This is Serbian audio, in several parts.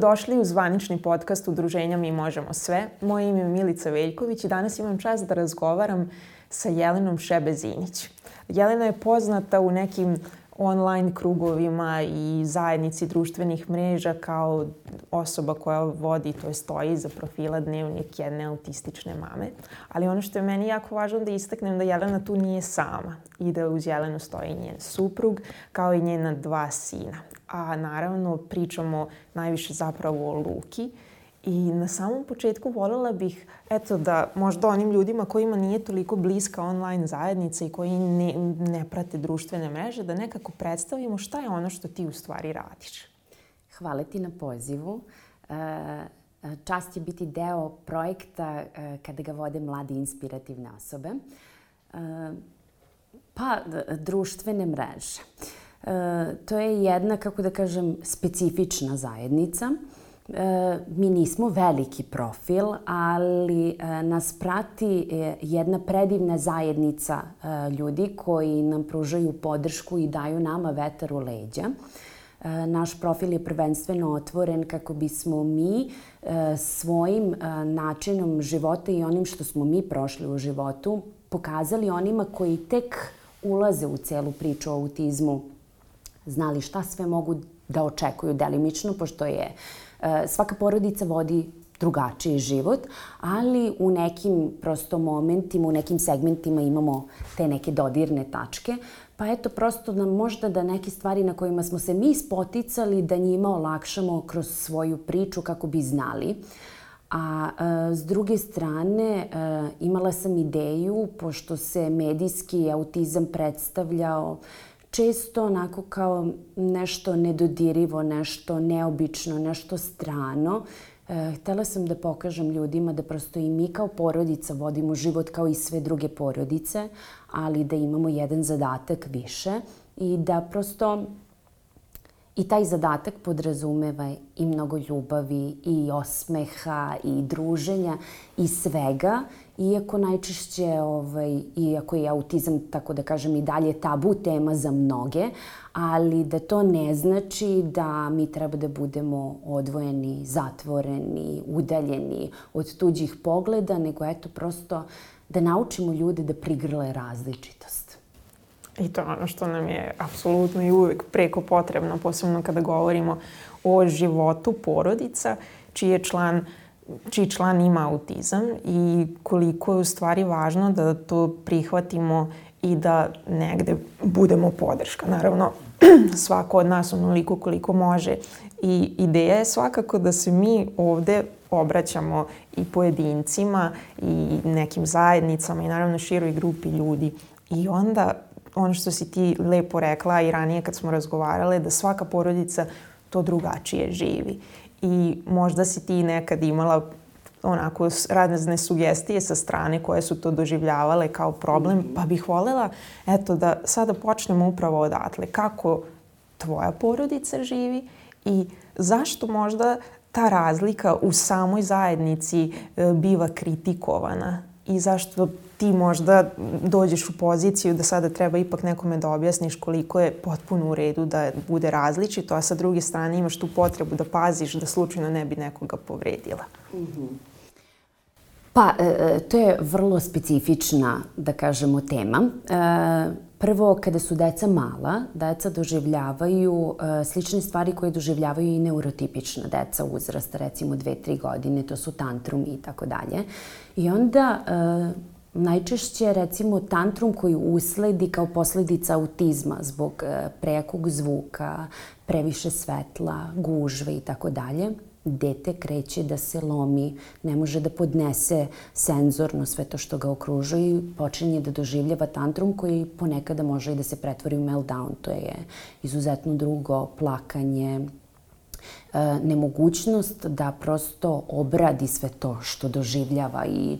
Dobrodošli u zvanični podcast Udruženja Mi možemo sve. Moje ime je Milica Veljković i danas imam čast da razgovaram sa Jelenom Šebezinić. Jelena je poznata u nekim online krugovima i zajednici društvenih mreža kao osoba koja vodi, to je stoji za profila dnevnik jedne autistične mame. Ali ono što je meni jako važno da istaknem da Jelena tu nije sama i da uz Jelenu stoji njen suprug kao i njena dva sina. A naravno pričamo najviše zapravo o Luki, I na samom početku voljela bih, eto, da možda onim ljudima kojima nije toliko bliska online zajednica i koji ne, ne prate društvene mreže, da nekako predstavimo šta je ono što ti u stvari radiš. Hvala ti na pozivu. E, čast je biti deo projekta e, kada ga vode mlade inspirativne osobe. E, pa, društvene mreže. To je jedna, kako da kažem, specifična zajednica – E, mi nismo veliki profil, ali e, nas prati e, jedna predivna zajednica ljudi koji nam pružaju podršku i daju nama vetar u leđa. Naš profil je prvenstveno otvoren kako bismo mi svojim načinom života i onim što smo mi prošli u životu pokazali onima koji tek ulaze u celu priču o autizmu, znali šta sve mogu da očekuju delimično, pošto je Eh, svaka porodica vodi drugačiji život, ali u nekim prosto momentima, u nekim segmentima imamo te neke dodirne tačke, pa eto prosto da možda da neke stvari na kojima smo se mi spoticali da njima olakšamo kroz svoju priču kako bi znali. A e, s druge strane, e, imala sam ideju, pošto se medijski autizam predstavljao često onako kao nešto nedodirivo, nešto neobično, nešto strano. E, htela sam da pokažem ljudima da prosto i mi kao porodica vodimo život kao i sve druge porodice, ali da imamo jedan zadatak više i da prosto I taj zadatak podrazumeva i mnogo ljubavi i osmeha i druženja i svega, iako najčešće, ovaj, iako je autizam, tako da kažem, i dalje tabu tema za mnoge, ali da to ne znači da mi treba da budemo odvojeni, zatvoreni, udaljeni od tuđih pogleda, nego eto prosto da naučimo ljude da prigrle različitost. I to je ono što nam je apsolutno i uvek preko potrebno, posebno kada govorimo o životu porodica, čiji je član čiji član ima autizam i koliko je u stvari važno da to prihvatimo i da negde budemo podrška. Naravno, svako od nas onoliko koliko može. I ideja je svakako da se mi ovde obraćamo i pojedincima i nekim zajednicama i naravno široj grupi ljudi. I onda ono što si ti lepo rekla i ranije kad smo razgovarale, da svaka porodica to drugačije živi. I možda si ti nekad imala onako razne sugestije sa strane koje su to doživljavale kao problem, mhm. pa bih volela eto da sada počnemo upravo odatle. Kako tvoja porodica živi i zašto možda ta razlika u samoj zajednici e, biva kritikovana i zašto ti možda dođeš u poziciju da sada treba ipak nekome da objasniš koliko je potpuno u redu da bude različito, a sa druge strane imaš tu potrebu da paziš da slučajno ne bi nekoga povredila. Pa, e, e, to je vrlo specifična, da kažemo, tema. E, prvo, kada su deca mala, deca doživljavaju slične stvari koje doživljavaju i neurotipična deca uzrasta, recimo 2-3 godine, to su tantrumi i tako dalje. I onda Najčešće, recimo, tantrum koji usledi kao posledica autizma zbog prejakog zvuka, previše svetla, gužve i tako dalje, dete kreće da se lomi, ne može da podnese senzorno sve to što ga okružuje i počinje da doživljava tantrum koji ponekada može i da se pretvori u meltdown. To je izuzetno drugo plakanje, e, nemogućnost da prosto obradi sve to što doživljava i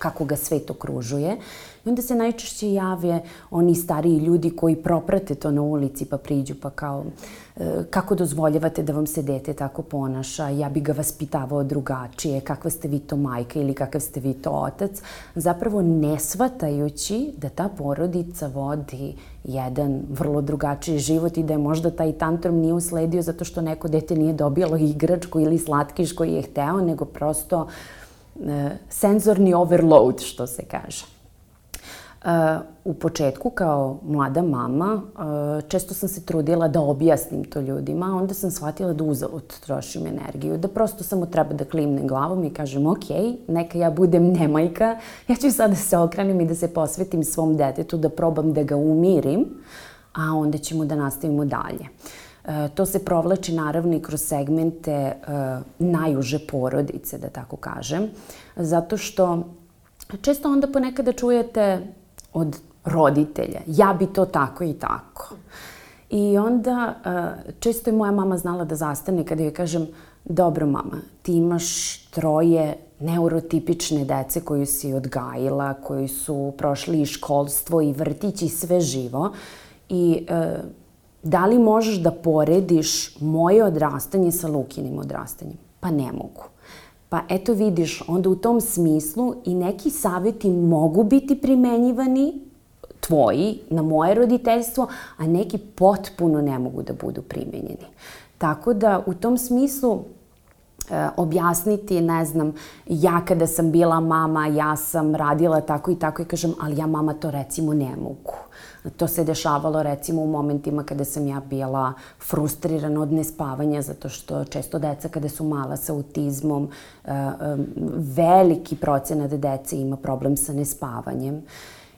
kako ga svet okružuje. I onda se najčešće jave oni stariji ljudi koji proprate to na ulici pa priđu pa kao e, kako dozvoljavate da vam se dete tako ponaša, ja bi ga vaspitavao drugačije, kakva ste vi to majka ili kakav ste vi to otac, zapravo ne shvatajući da ta porodica vodi jedan vrlo drugačiji život i da je možda taj tantrum nije usledio zato što neko dete nije dobijalo igračku ili slatkiš koji je hteo, nego prosto e, senzorni overload, što se kaže. Uh, u početku kao mlada mama uh, često sam se trudila da objasnim to ljudima, onda sam shvatila da uzalud trošim energiju, da prosto samo treba da klimnem glavom i kažem ok, neka ja budem nemajka, ja ću sad da se okrenem i da se posvetim svom detetu, da probam da ga umirim, a onda ćemo da nastavimo dalje. Uh, to se provlači naravno i kroz segmente uh, najuže porodice, da tako kažem, zato što često onda ponekada čujete od roditelja. Ja bi to tako i tako. I onda uh, često je moja mama znala da zastane kada joj kažem dobro mama, ti imaš troje neurotipične dece koju si odgajila, koji su prošli i školstvo i vrtić i sve živo. I da li možeš da porediš moje odrastanje sa Lukinim odrastanjem? Pa ne mogu. Pa eto vidiš, onda u tom smislu i neki saveti mogu biti primenjivani tvoji na moje roditeljstvo, a neki potpuno ne mogu da budu primenjeni. Tako da u tom smislu objasniti, ne znam, ja kada sam bila mama, ja sam radila tako i tako i kažem, ali ja mama to recimo ne mogu. To se dešavalo recimo u momentima kada sam ja bila frustrirana od nespavanja zato što često deca kada su mala sa autizmom e, e, veliki procenat dece ima problem sa nespavanjem.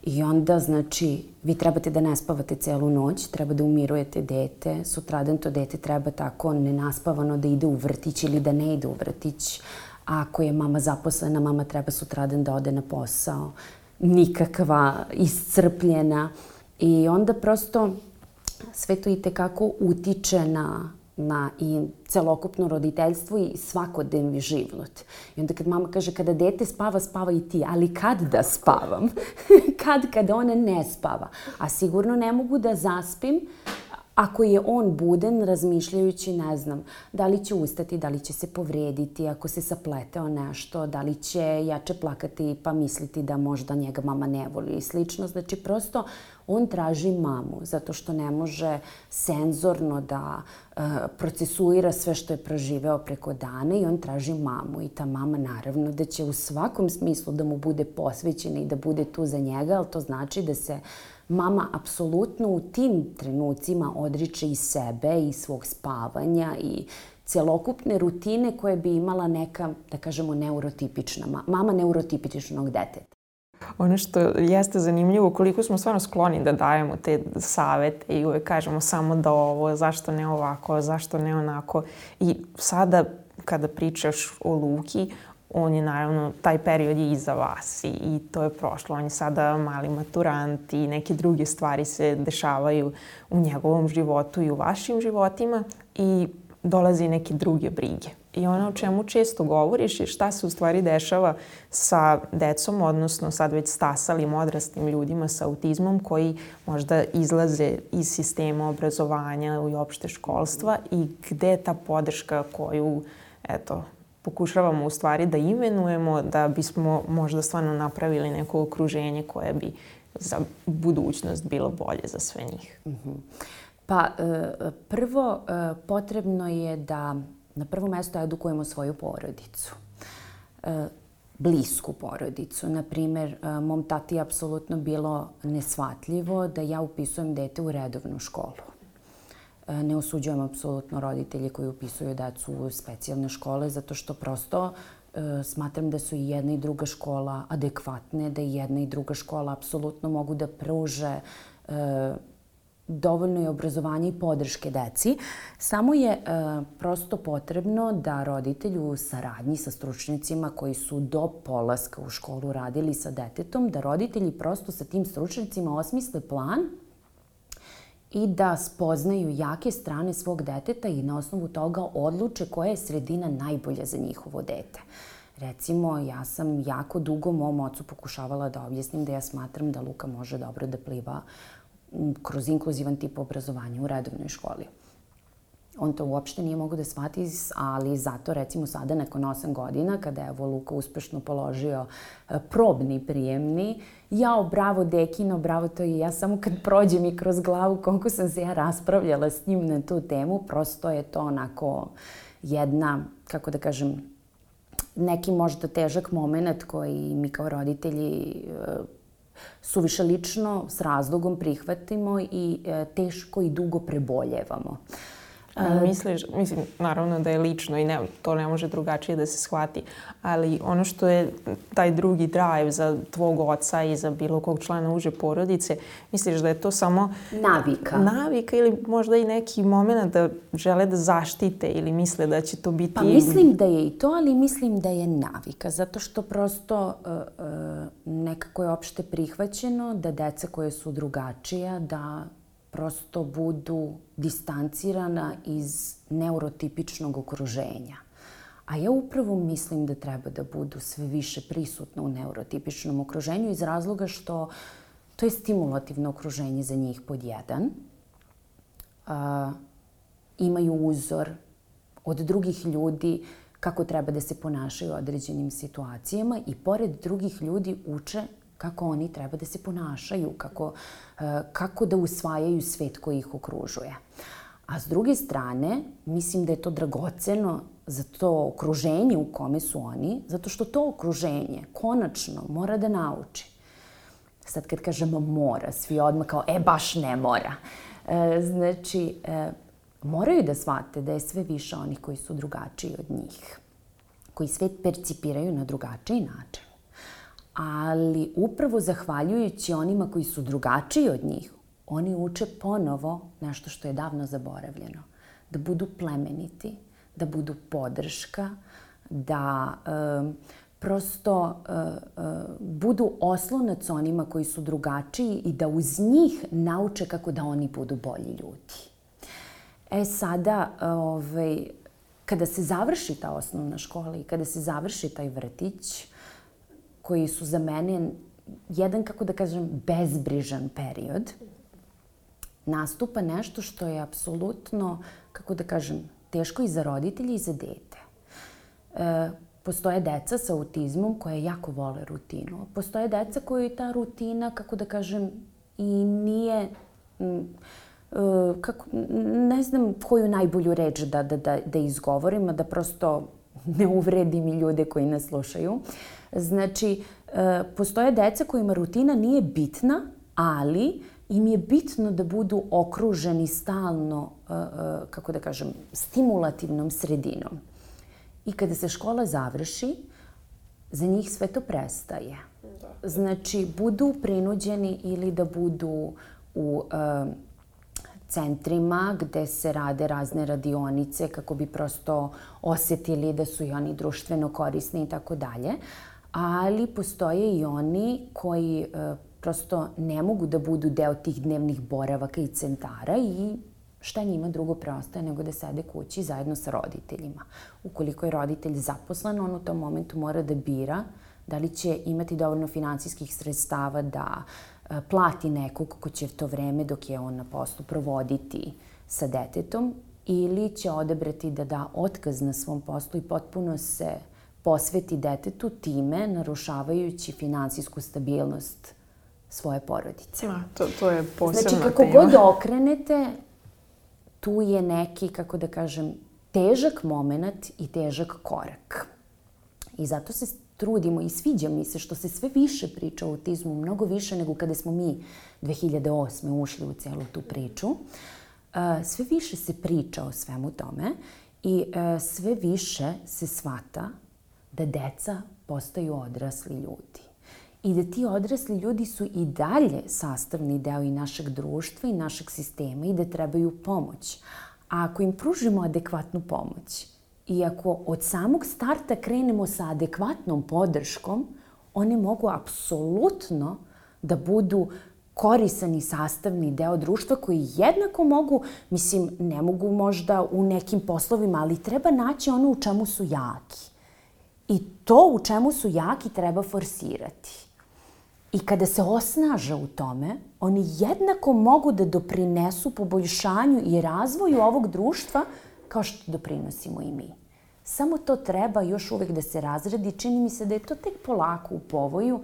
I onda, znači, vi trebate da ne spavate celu noć, treba da umirujete dete, sutradan to dete treba tako nenaspavano da ide u vrtić ili da ne ide u vrtić. A ako je mama zaposlena, mama treba sutradan da ode na posao. Nikakva, iscrpljena. I onda prosto sve to i tekako utiče na, na i celokupno roditeljstvo i svakodnevni život. I onda kad mama kaže kada dete spava, spava i ti, ali kad da spavam? kad kada ona ne spava? A sigurno ne mogu da zaspim ako je on buden razmišljajući, ne znam, da li će ustati, da li će se povrediti, ako se sapleteo nešto, da li će jače plakati pa misliti da možda njega mama ne voli i slično. Znači, prosto on traži mamu zato što ne može senzorno da uh, procesuira sve što je proživeo preko dana i on traži mamu i ta mama naravno da će u svakom smislu da mu bude posvećena i da bude tu za njega, ali to znači da se mama apsolutno u tim trenucima odriče i sebe i svog spavanja i celokupne rutine koje bi imala neka, da kažemo, neurotipična, mama neurotipičnog deteta. Ono što jeste zanimljivo, koliko smo stvarno skloni da dajemo te savete i uvek kažemo samo da ovo, zašto ne ovako, zašto ne onako. I sada kada pričaš o Luki, on je naravno, taj period je iza vas i, i to je prošlo. On je sada mali maturant i neke druge stvari se dešavaju u njegovom životu i u vašim životima i dolazi neke druge brige. I ono o čemu često govoriš je šta se u stvari dešava sa decom, odnosno sad već stasalim odraslim ljudima sa autizmom koji možda izlaze iz sistema obrazovanja i opšte školstva i gde je ta podrška koju, eto, pokušavamo u stvari da imenujemo da bismo možda stvarno napravili neko okruženje koje bi za budućnost bilo bolje za sve njih. -hmm. Pa e, prvo e, potrebno je da na prvo mesto edukujemo svoju porodicu. E, blisku porodicu. Naprimer, mom tati je apsolutno bilo nesvatljivo da ja upisujem dete u redovnu školu. Ne osuđujem apsolutno roditelje koji upisuju decu u specijalne škole zato što prosto smatram da su i jedna i druga škola adekvatne, da i jedna i druga škola apsolutno mogu da pruže dovoljno je obrazovanja i podrške deci. Samo je e, prosto potrebno da roditelj u saradnji sa stručnicima koji su do polaska u školu radili sa detetom, da roditelji prosto sa tim stručnicima osmisle plan i da spoznaju jake strane svog deteta i na osnovu toga odluče koja je sredina najbolja za njihovo dete. Recimo, ja sam jako dugo mom ocu pokušavala da objasnim da ja smatram da Luka može dobro da pliva kroz inkluzivan tip obrazovanja u redovnoj školi. On to uopšte nije mogo da shvati, ali zato recimo sada nakon 8 godina, kada je evo Luka uspešno položio e, probni prijemni, jao, bravo dekino, bravo to i ja samo kad prođem i kroz glavu koliko sam se ja raspravljala s njim na tu temu, prosto je to onako jedna, kako da kažem, neki možda težak moment koji mi kao roditelji e, suviše lično s razlogom prihvatimo i e, teško i dugo preboljevamo. A, misliš, mislim, naravno da je lično i ne, to ne može drugačije da se shvati, ali ono što je taj drugi drive za tvog oca i za bilo kog člana uže porodice, misliš da je to samo... Navika. Navika ili možda i neki moment da žele da zaštite ili misle da će to biti... Pa mislim da je i to, ali mislim da je navika, zato što prosto uh, uh, nekako je opšte prihvaćeno da deca koje su drugačija, da prosto budu distancirana iz neurotipičnog okruženja. A ja upravo mislim da treba da budu sve više prisutne u neurotipičnom okruženju iz razloga što to je stimulativno okruženje za njih pod jedan. A, imaju uzor od drugih ljudi kako treba da se ponašaju u određenim situacijama i pored drugih ljudi uče kako oni treba da se ponašaju, kako, e, kako da usvajaju svet koji ih okružuje. A s druge strane, mislim da je to dragoceno za to okruženje u kome su oni, zato što to okruženje konačno mora da nauči. Sad kad kažemo mora, svi odmah kao, e, baš ne mora. E, znači, e, moraju da shvate da je sve više onih koji su drugačiji od njih, koji svet percipiraju na drugačiji način ali upravo zahvaljujući onima koji su drugačiji od njih, oni uče ponovo nešto što je davno zaboravljeno. Da budu plemeniti, da budu podrška, da e, prosto e, e, budu oslonac onima koji su drugačiji i da uz njih nauče kako da oni budu bolji ljudi. E sada, ovaj, kada se završi ta osnovna škola i kada se završi taj vrtić, koji su za mene jedan, kako da kažem, bezbrižan period, nastupa nešto što je apsolutno, kako da kažem, teško i za roditelji i za dete. E, postoje deca sa autizmom koje jako vole rutinu. Postoje deca koje ta rutina, kako da kažem, i nije... M, e, kako, ne znam koju najbolju reč da, da, da, da izgovorim, a da prosto ne uvredim i ljude koji nas slušaju. Znači, e, postoje deca kojima rutina nije bitna, ali im je bitno da budu okruženi stalno, e, e, kako da kažem, stimulativnom sredinom. I kada se škola završi, za njih sve to prestaje. Da. Znači, budu prinuđeni ili da budu u centrima gde se rade razne radionice kako bi prosto osetili da su i oni društveno korisni i tako dalje. Ali postoje i oni koji e, prosto ne mogu da budu deo tih dnevnih boravaka i centara i šta njima drugo preostaje nego da sede kući zajedno sa roditeljima. Ukoliko je roditelj zaposlen, on u tom momentu mora da bira da li će imati dovoljno finansijskih sredstava da E, plati nekog ko će to vreme dok je on na poslu provoditi sa detetom ili će odebrati da da otkaz na svom poslu i potpuno se posveti detetu time narušavajući finansijsku stabilnost svoje porodice. A, to, to je posebna Znači, kako tema. god okrenete, tu je neki, kako da kažem, težak moment i težak korak. I zato se trudimo i sviđa mi se što se sve više priča o autizmu, mnogo više nego kada smo mi 2008. ušli u celu tu priču. Uh, sve više se priča o svemu tome i uh, sve više se svata da deca postaju odrasli ljudi i da ti odrasli ljudi su i dalje sastavni deo i našeg društva i našeg sistema i da trebaju pomoć. A ako im pružimo adekvatnu pomoć, I ako od samog starta krenemo sa adekvatnom podrškom, one mogu apsolutno da budu korisan i sastavni deo društva koji jednako mogu, mislim, ne mogu možda u nekim poslovima, ali treba naći ono u čemu su jaki. I to u čemu su jaki treba forsirati. I kada se osnaže u tome, oni jednako mogu da doprinesu poboljšanju i razvoju ovog društva kao što doprinosimo i mi. Samo to treba još uvek da se razredi. Čini mi se da je to tek polako u povoju,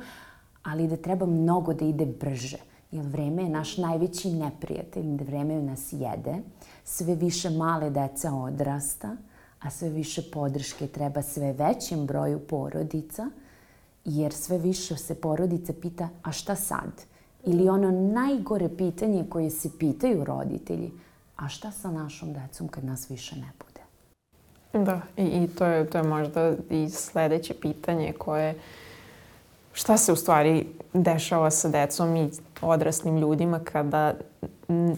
ali da treba mnogo da ide brže. Jer vreme je naš najveći neprijatelj, vreme nas jede. Sve više male deca odrasta, a sve više podrške treba sve većem broju porodica, jer sve više se porodica pita, a šta sad? Ili ono najgore pitanje koje se pitaju roditelji, a šta sa našom decom kad nas više ne bude? Da, i, i to, je, to je možda i sledeće pitanje koje šta se u stvari dešava sa decom i odraslim ljudima kada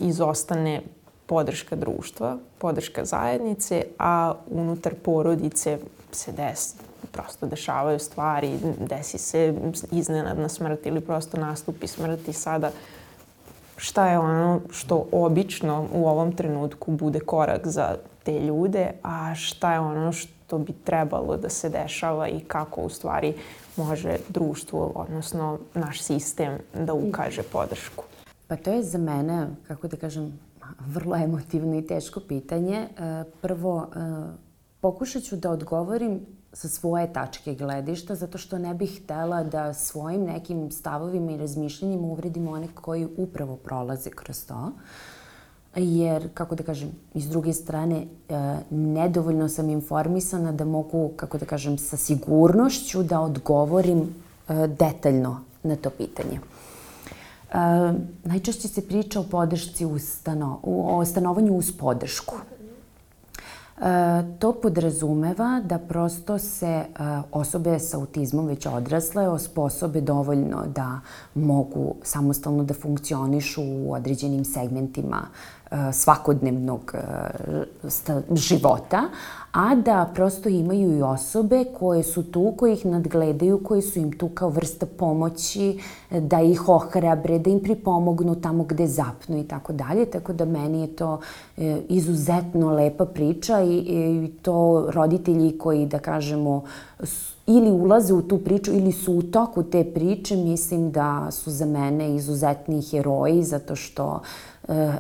izostane podrška društva, podrška zajednice, a unutar porodice se desi, prosto dešavaju stvari, desi se iznenadna smrt ili prosto nastupi smrt i sada šta je ono što obično u ovom trenutku bude korak za te ljude, a šta je ono što bi trebalo da se dešava i kako u stvari može društvo, odnosno naš sistem da ukaže podršku. Pa to je za mene, kako da kažem, vrlo emotivno i teško pitanje. E, prvo, e, pokušat ću da odgovorim sa svoje tačke gledišta, zato što ne bih htela da svojim nekim stavovima i razmišljanjima uvredim one koji upravo prolaze kroz to. Jer, kako da kažem, iz druge strane, e, nedovoljno sam informisana da mogu, kako da kažem, sa sigurnošću da odgovorim detaljno na to pitanje. E, najčešće se priča o podršci u stano, o stanovanju uz podršku. To podrazumeva da prosto se e, osobe sa autizmom već odrasle osposobe dovoljno da mogu samostalno da funkcionišu u određenim segmentima E, svakodnevnog e, života, a da prosto imaju i osobe koje su tu, koje ih nadgledaju, koje su im tu kao vrsta pomoći, da ih ohrabre, da im pripomognu tamo gde zapnu i tako dalje. Tako da meni je to izuzetno lepa priča i, i to roditelji koji, da kažemo, ili ulaze u tu priču ili su u toku te priče, mislim da su za mene izuzetni heroji zato što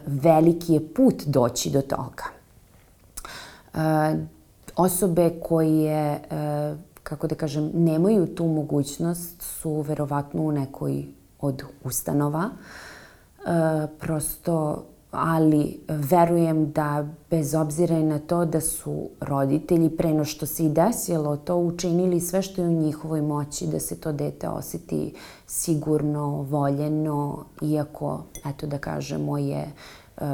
veliki je put doći do toga. E, osobe koje, e, kako da kažem, nemaju tu mogućnost su verovatno u nekoj od ustanova. Prosto ali verujem da bez obzira na to da su roditelji pre no što se i desilo to učinili sve što je u njihovoj moći da se to dete oseti sigurno, voljeno, iako, eto da kažemo, je uh,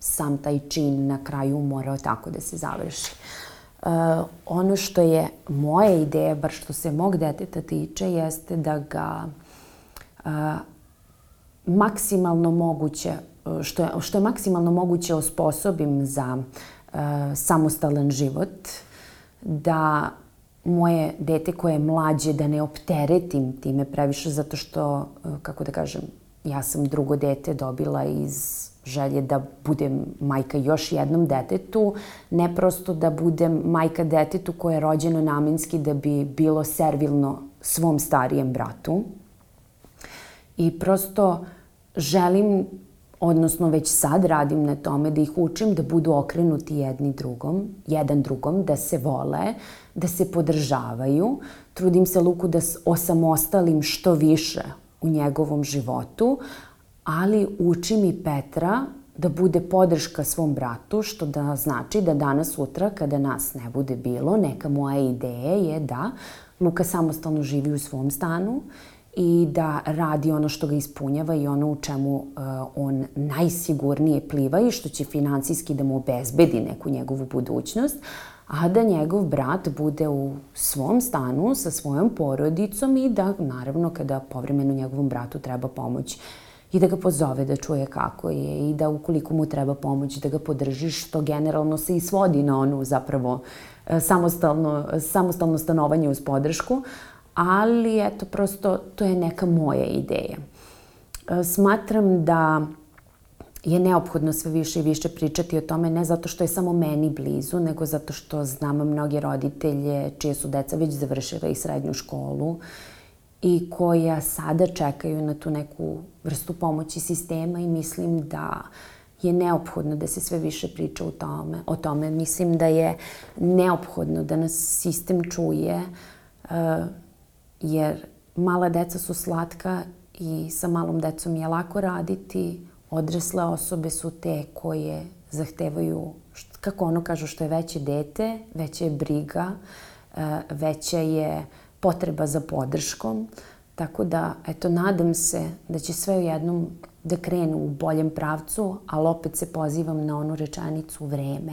sam taj čin na kraju morao tako da se završi. Uh, ono što je moja ideja, bar što se mog deteta tiče, jeste da ga uh, maksimalno moguće što je, što je maksimalno moguće osposobim za uh, samostalan život, da moje dete koje je mlađe, da ne opteretim time previše, zato što, uh, kako da kažem, ja sam drugo dete dobila iz želje da budem majka još jednom detetu, ne prosto da budem majka detetu koje je rođeno namenski da bi bilo servilno svom starijem bratu. I prosto želim odnosno već sad radim na tome da ih učim da budu okrenuti jedni drugom, jedan drugom, da se vole, da se podržavaju. Trudim se Luku da osamostalim što više u njegovom životu, ali učim i Petra da bude podrška svom bratu, što da znači da danas sutra kada nas ne bude bilo, neka moja ideja je da Luka samostalno živi u svom stanu i da radi ono što ga ispunjava i ono u čemu uh, on najsigurnije pliva i što će financijski da mu obezbedi neku njegovu budućnost, a da njegov brat bude u svom stanu sa svojom porodicom i da naravno kada povremeno njegovom bratu treba pomoć i da ga pozove da čuje kako je i da ukoliko mu treba pomoć da ga podržiš, što generalno se i svodi na onu zapravo uh, samostalno, samostalno stanovanje uz podršku, ali eto, prosto to je neka moja ideja. E, smatram da je neophodno sve više i više pričati o tome, ne zato što je samo meni blizu, nego zato što znam mnoge roditelje čije su deca već završile i srednju školu i koja sada čekaju na tu neku vrstu pomoći sistema i mislim da je neophodno da se sve više priča o tome. O tome mislim da je neophodno da nas sistem čuje, uh, jer mala deca su slatka i sa malom decom je lako raditi. Odrasle osobe su te koje zahtevaju, kako ono kažu, što je veće dete, veća je briga, uh, veća je potreba za podrškom. Tako da, eto, nadam se da će sve u jednom da krenu u boljem pravcu, ali opet se pozivam na onu rečanicu vreme.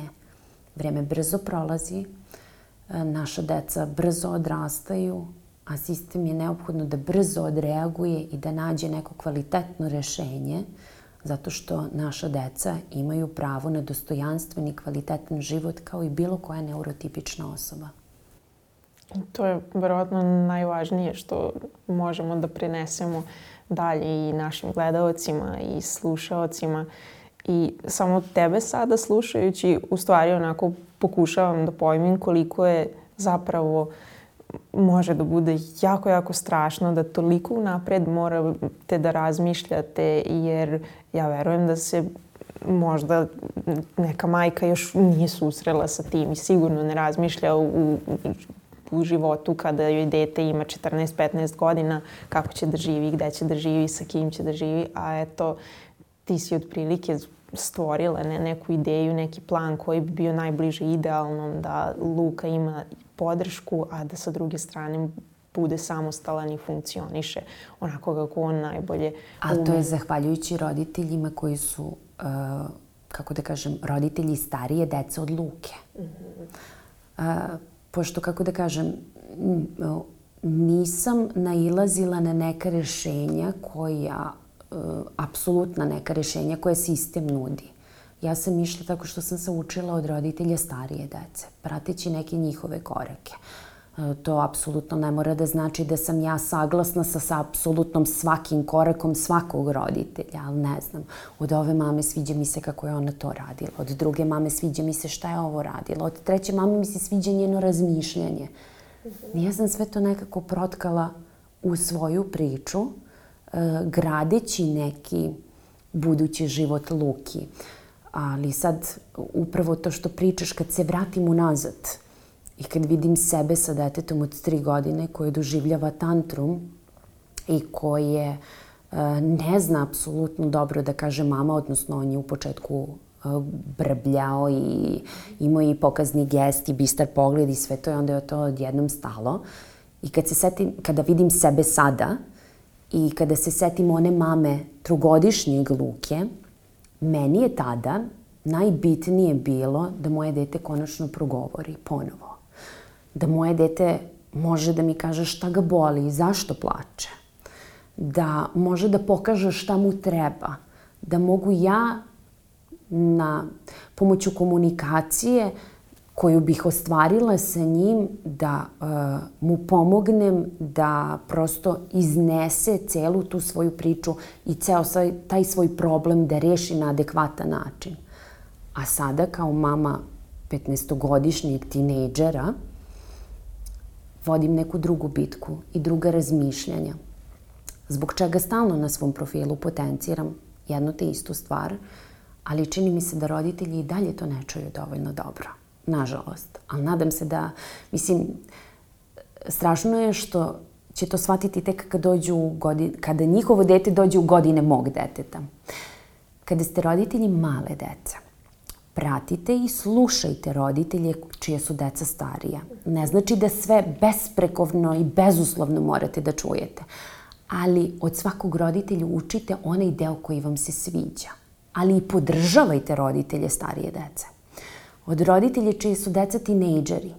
Vreme brzo prolazi, e, naša deca brzo odrastaju, a sistem je neophodno da brzo odreaguje i da nađe neko kvalitetno rešenje, zato što naša deca imaju pravo na dostojanstven i kvalitetan život kao i bilo koja neurotipična osoba. To je verovatno najvažnije što možemo da prinesemo dalje i našim gledalcima i slušalcima. I samo tebe sada slušajući, u stvari onako pokušavam da pojmim koliko je zapravo može da bude jako, jako strašno da toliko unapred morate da razmišljate jer ja verujem da se možda neka majka još nije susrela sa tim i sigurno ne razmišlja u u životu kada joj dete ima 14-15 godina, kako će da živi, gde će da živi, sa kim će da živi, a eto, ti si otprilike stvorila ne, neku ideju, neki plan koji bi bio najbliže idealnom da Luka ima podršku, a da sa druge strane bude samostalan i funkcioniše onako kako on najbolje ume. A to je zahvaljujući roditeljima koji su, uh, kako da kažem, roditelji starije dece od Luke. Mm -hmm. uh, pošto, kako da kažem, nisam nailazila na neka rešenja koja, apsolutna neka rešenja koje sistem nudi. Ja sam išla tako što sam se učila od roditelja starije dece, prateći neke njihove korake. E, to apsolutno ne mora da znači da sam ja saglasna sa, sa apsolutnom svakim korakom svakog roditelja, ali ne znam. Od ove mame sviđa mi se kako je ona to radila, od druge mame sviđa mi se šta je ovo radila, od treće mame mi se sviđa njeno razmišljanje. Ja sam sve to nekako protkala u svoju priču, gradeći neki budući život Luki. Ali sad, upravo to što pričaš, kad se vratim unazad, I kad vidim sebe sa detetom od tri godine koje doživljava tantrum i koje uh, ne zna apsolutno dobro da kaže mama, odnosno on je u početku uh, brbljao i imao i pokazni gest i bistar pogled i sve to i onda je to odjednom stalo. I kad se setim, kada vidim sebe sada i kada se setim one mame trugodišnjeg Luke, meni je tada najbitnije bilo da moje dete konačno progovori ponovo da moje dete može da mi kaže šta ga boli i zašto plače. Da može da pokaže šta mu treba. Da mogu ja na pomoću komunikacije koju bih ostvarila sa njim da uh, mu pomognem da prosto iznese celu tu svoju priču i ceo svoj, taj svoj problem da reši na adekvatan način. A sada kao mama 15-godišnjeg tinejdžera, vodim neku drugu bitku i druga razmišljanja. Zbog čega stalno na svom profilu potenciram jednu te istu stvar, ali čini mi se da roditelji i dalje to ne čuju dovoljno dobro. Nažalost. Ali nadam se da, mislim, strašno je što će to shvatiti tek kad dođu godin, kada njihovo dete dođe u godine mog deteta. Kada ste roditelji male dece, pratite i slušajte roditelje čije su deca starija. Ne znači da sve besprekovno i bezuslovno morate da čujete, ali od svakog roditelja učite onaj deo koji vam se sviđa. Ali i podržavajte roditelje starije dece. Od roditelja čije su deca tinejdžeri,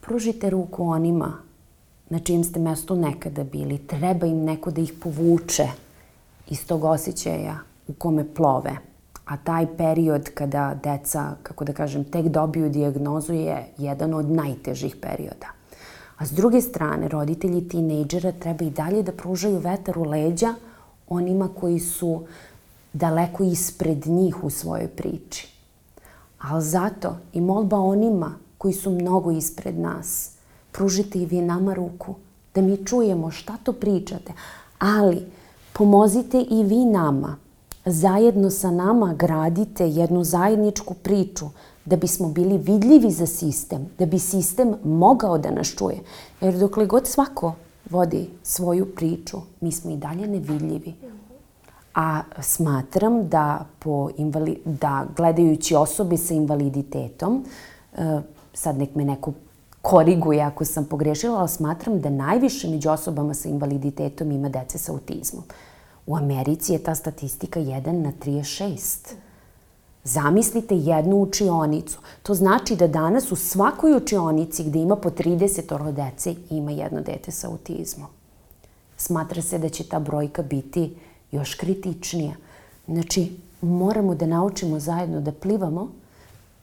pružite ruku onima na čijem ste mestu nekada bili. Treba im neko da ih povuče iz tog osjećaja u kome plove a taj period kada deca, kako da kažem, tek dobiju dijagnozu je jedan od najtežih perioda. A s druge strane, roditelji tinejdžera treba i dalje da pružaju vetar u leđa onima koji su daleko ispred njih u svojoj priči. Ali zato i molba onima koji su mnogo ispred nas. Pružite i vi nama ruku, da mi čujemo šta to pričate. Ali pomozite i vi nama. Zajedno sa nama gradite jednu zajedničku priču da bismo bili vidljivi za sistem, da bi sistem mogao da nas čuje. Jer dokle god svako vodi svoju priču, mi smo i dalje nevidljivi. A smatram da, po invali, da gledajući osobe sa invaliditetom, e, sad nek me neko koriguje ako sam pogrešila, ali smatram da najviše među osobama sa invaliditetom ima dece sa autizmom. U Americi je ta statistika 1 na 36. Zamislite jednu učionicu. To znači da danas u svakoj učionici gde ima po 30 dece ima jedno dete sa autizmom. Smatra se da će ta brojka biti još kritičnija. Znači, moramo da naučimo zajedno da plivamo,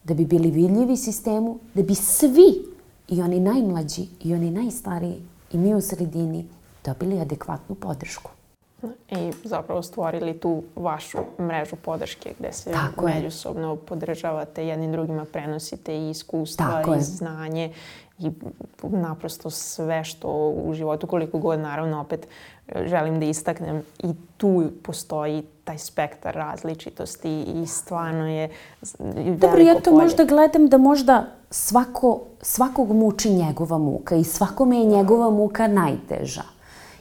da bi bili vidljivi sistemu, da bi svi, i oni najmlađi, i oni najstariji, i mi u sredini, dobili adekvatnu podršku i zapravo stvorili tu vašu mrežu podrške gde se Tako međusobno je. podržavate, jednim drugima prenosite i iskustva Tako i je. znanje i naprosto sve što u životu, koliko god naravno opet želim da istaknem i tu postoji taj spektar različitosti i stvarno je Dobro, ja to polje. možda gledam da možda svako, svakog muči njegova muka i svakome je njegova muka najteža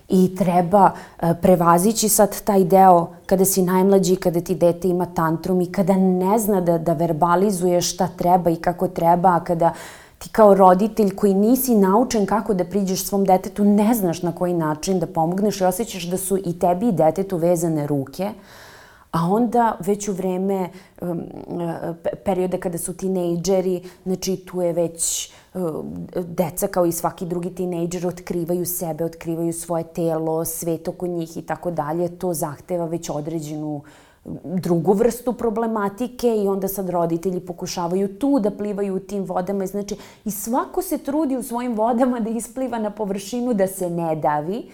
i treba e, prevazići sad taj deo kada si najmlađi, kada ti dete ima tantrum i kada ne zna da, da verbalizuje šta treba i kako treba, a kada ti kao roditelj koji nisi naučen kako da priđeš svom detetu, ne znaš na koji način da pomogneš i osjećaš da su i tebi i detetu vezane ruke, a onda već u vreme um, perioda kada su tinejdžeri, znači tu je već deca kao i svaki drugi tinejdžer otkrivaju sebe, otkrivaju svoje telo, svet oko njih i tako dalje. To zahteva već određenu drugu vrstu problematike i onda sad roditelji pokušavaju tu da plivaju u tim vodama. Znači, i svako se trudi u svojim vodama da ispliva na površinu, da se ne davi.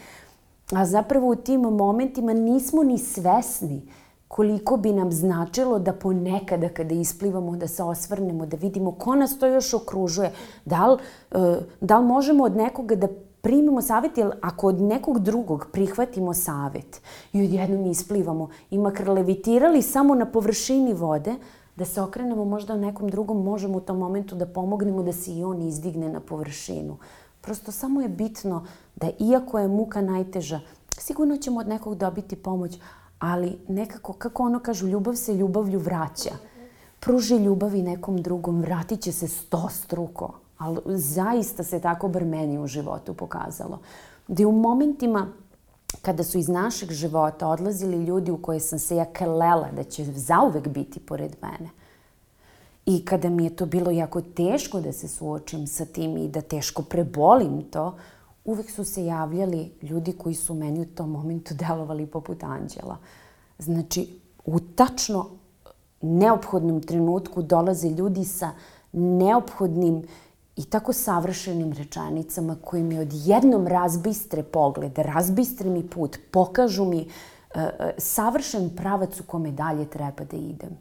A zapravo u tim momentima nismo ni svesni koliko bi nam značilo da ponekada kada isplivamo, da se osvrnemo, da vidimo ko nas to još okružuje, da li, e, da li možemo od nekoga da primimo savjet, jer ako od nekog drugog prihvatimo savet i odjednom isplivamo i makar levitirali samo na površini vode, da se okrenemo možda nekom drugom, možemo u tom momentu da pomognemo da se i on izdigne na površinu. Prosto samo je bitno da iako je muka najteža, sigurno ćemo od nekog dobiti pomoć, ali nekako, kako ono kažu, ljubav se ljubavlju vraća. Pruži ljubavi nekom drugom, vratit će se sto struko. Ali zaista se tako bar meni u životu pokazalo. Da u momentima kada su iz našeg života odlazili ljudi u koje sam se ja kelela da će zauvek biti pored mene, I kada mi je to bilo jako teško da se suočim sa tim i da teško prebolim to, uvek su se javljali ljudi koji su meni u tom momentu delovali poput anđela. Znači, u tačno neophodnom trenutku dolaze ljudi sa neophodnim i tako savršenim rečanicama koji mi odjednom razbistre pogled, razbistre mi put, pokažu mi uh, savršen pravac u kome dalje treba da idem.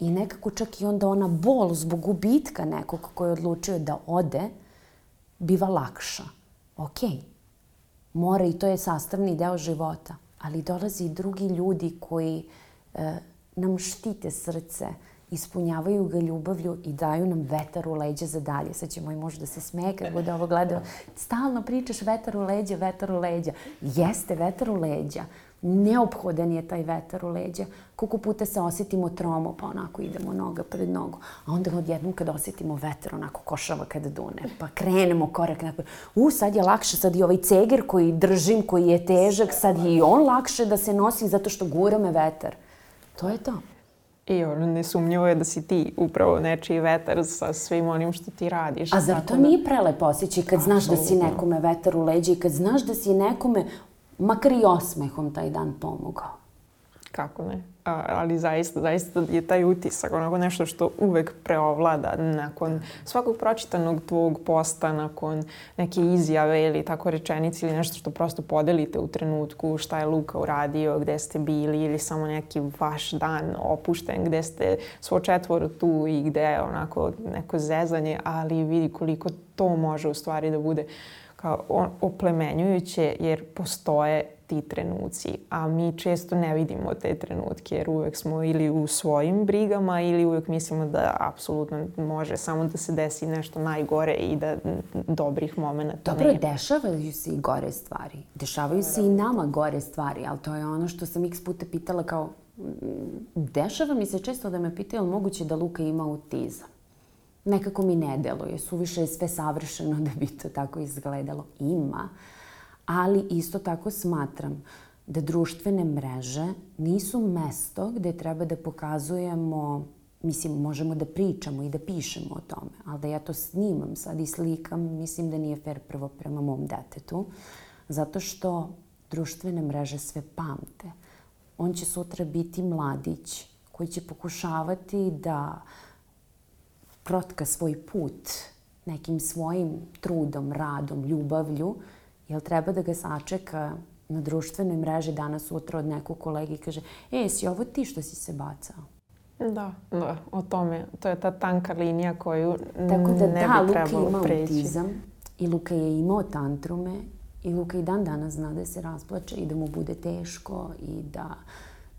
I nekako čak i onda ona bol zbog gubitka nekog koji je odlučio da ode, biva lakša ok, mora i to je sastavni deo života, ali dolazi i drugi ljudi koji e, nam štite srce, ispunjavaju ga ljubavlju i daju nam vetar u leđa za dalje. Sad će moj muž da se smeje kad bude ovo gledao. Stalno pričaš vetar u leđa, vetar u leđa. Jeste vetar u leđa, neophodan je taj vetar u leđa. Koliko puta se osetimo tromo, pa onako idemo noga pred nogu. A onda odjednom kad osetimo vetar, onako košava kada dune, pa krenemo korak napred. U, sad je lakše, sad i ovaj ceger koji držim, koji je težak, sad je i on lakše da se nosi zato što gura me vetar. To je to. I ono, nesumnjivo je da si ti upravo nečiji vetar sa svim onim što ti radiš. A zar to da... nije prelepo osjećaj kad znaš da si nekome vetar u leđa i kad znaš da si nekome makar i osmehom taj dan pomogao. Kako ne? A, ali zaista, zaista je taj utisak onako nešto što uvek preovlada nakon svakog pročitanog tvog posta, nakon neke izjave ili tako rečenice ili nešto što prosto podelite u trenutku šta je Luka uradio, gde ste bili ili samo neki vaš dan opušten gde ste svo četvoro tu i gde je onako neko zezanje, ali vidi koliko to može u stvari da bude kao oplemenjujuće jer postoje ti trenuci, a mi često ne vidimo te trenutke jer uvek smo ili u svojim brigama ili uvek mislimo da apsolutno može samo da se desi nešto najgore i da dobrih momenta Dobro, nema. dešavaju se i gore stvari. Dešavaju se i nama gore stvari, ali to je ono što sam x puta pitala kao dešava mi se često da me pitaju moguće da Luka ima autizam. Nekako mi ne deluje, suviše je sve savršeno da bi to tako izgledalo. Ima, ali isto tako smatram da društvene mreže nisu mesto gde treba da pokazujemo mislim, možemo da pričamo i da pišemo o tome, ali da ja to snimam sad i slikam, mislim da nije fair prvo prema mom detetu, zato što društvene mreže sve pamte. On će sutra biti mladić koji će pokušavati da protka svoj put nekim svojim trudom, radom, ljubavlju, Jel treba da ga sačeka na društvenoj mreži danas sutra od nekog kolegi i kaže e, si ovo ti što si se bacao? Da, da, o tome. To je ta tanka linija koju Tako da, ne da, bi trebalo ima preći. autizam i Luka je imao tantrume i Luka i dan danas zna da se rasplače i da mu bude teško i da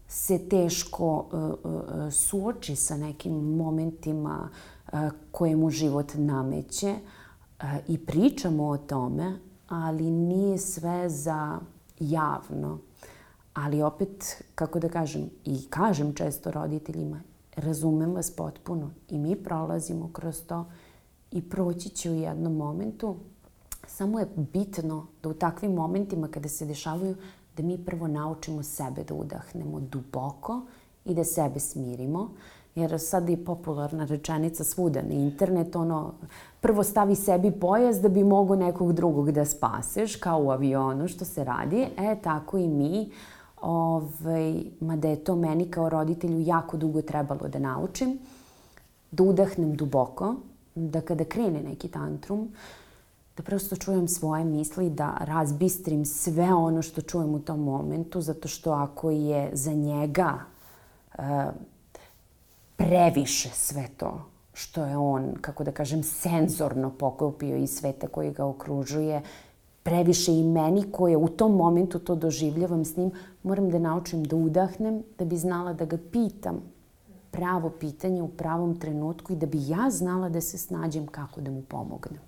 se teško uh, uh, suoči sa nekim momentima uh, koje mu život nameće uh, i pričamo o tome, ali nije sve za javno. Ali opet, kako da kažem, i kažem često roditeljima, razumem vas potpuno i mi prolazimo kroz to i proći će u jednom momentu. Samo je bitno da u takvim momentima kada se dešavaju da mi prvo naučimo sebe da udahnemo duboko i da sebe smirimo. Jer sad je popularna rečenica svuda na internet, ono, prvo stavi sebi pojas da bi mogo nekog drugog da spaseš, kao u avionu što se radi. E, tako i mi. Ovaj, mada je to meni kao roditelju jako dugo trebalo da naučim, da udahnem duboko, da kada krene neki tantrum, da prosto čujem svoje misli, da razbistrim sve ono što čujem u tom momentu, zato što ako je za njega uh, previše sve to što je on, kako da kažem, senzorno pokupio iz sveta koji ga okružuje, previše i meni koje u tom momentu to doživljavam s njim, moram da naučim da udahnem, da bi znala da ga pitam pravo pitanje u pravom trenutku i da bi ja znala da se snađem kako da mu pomognem.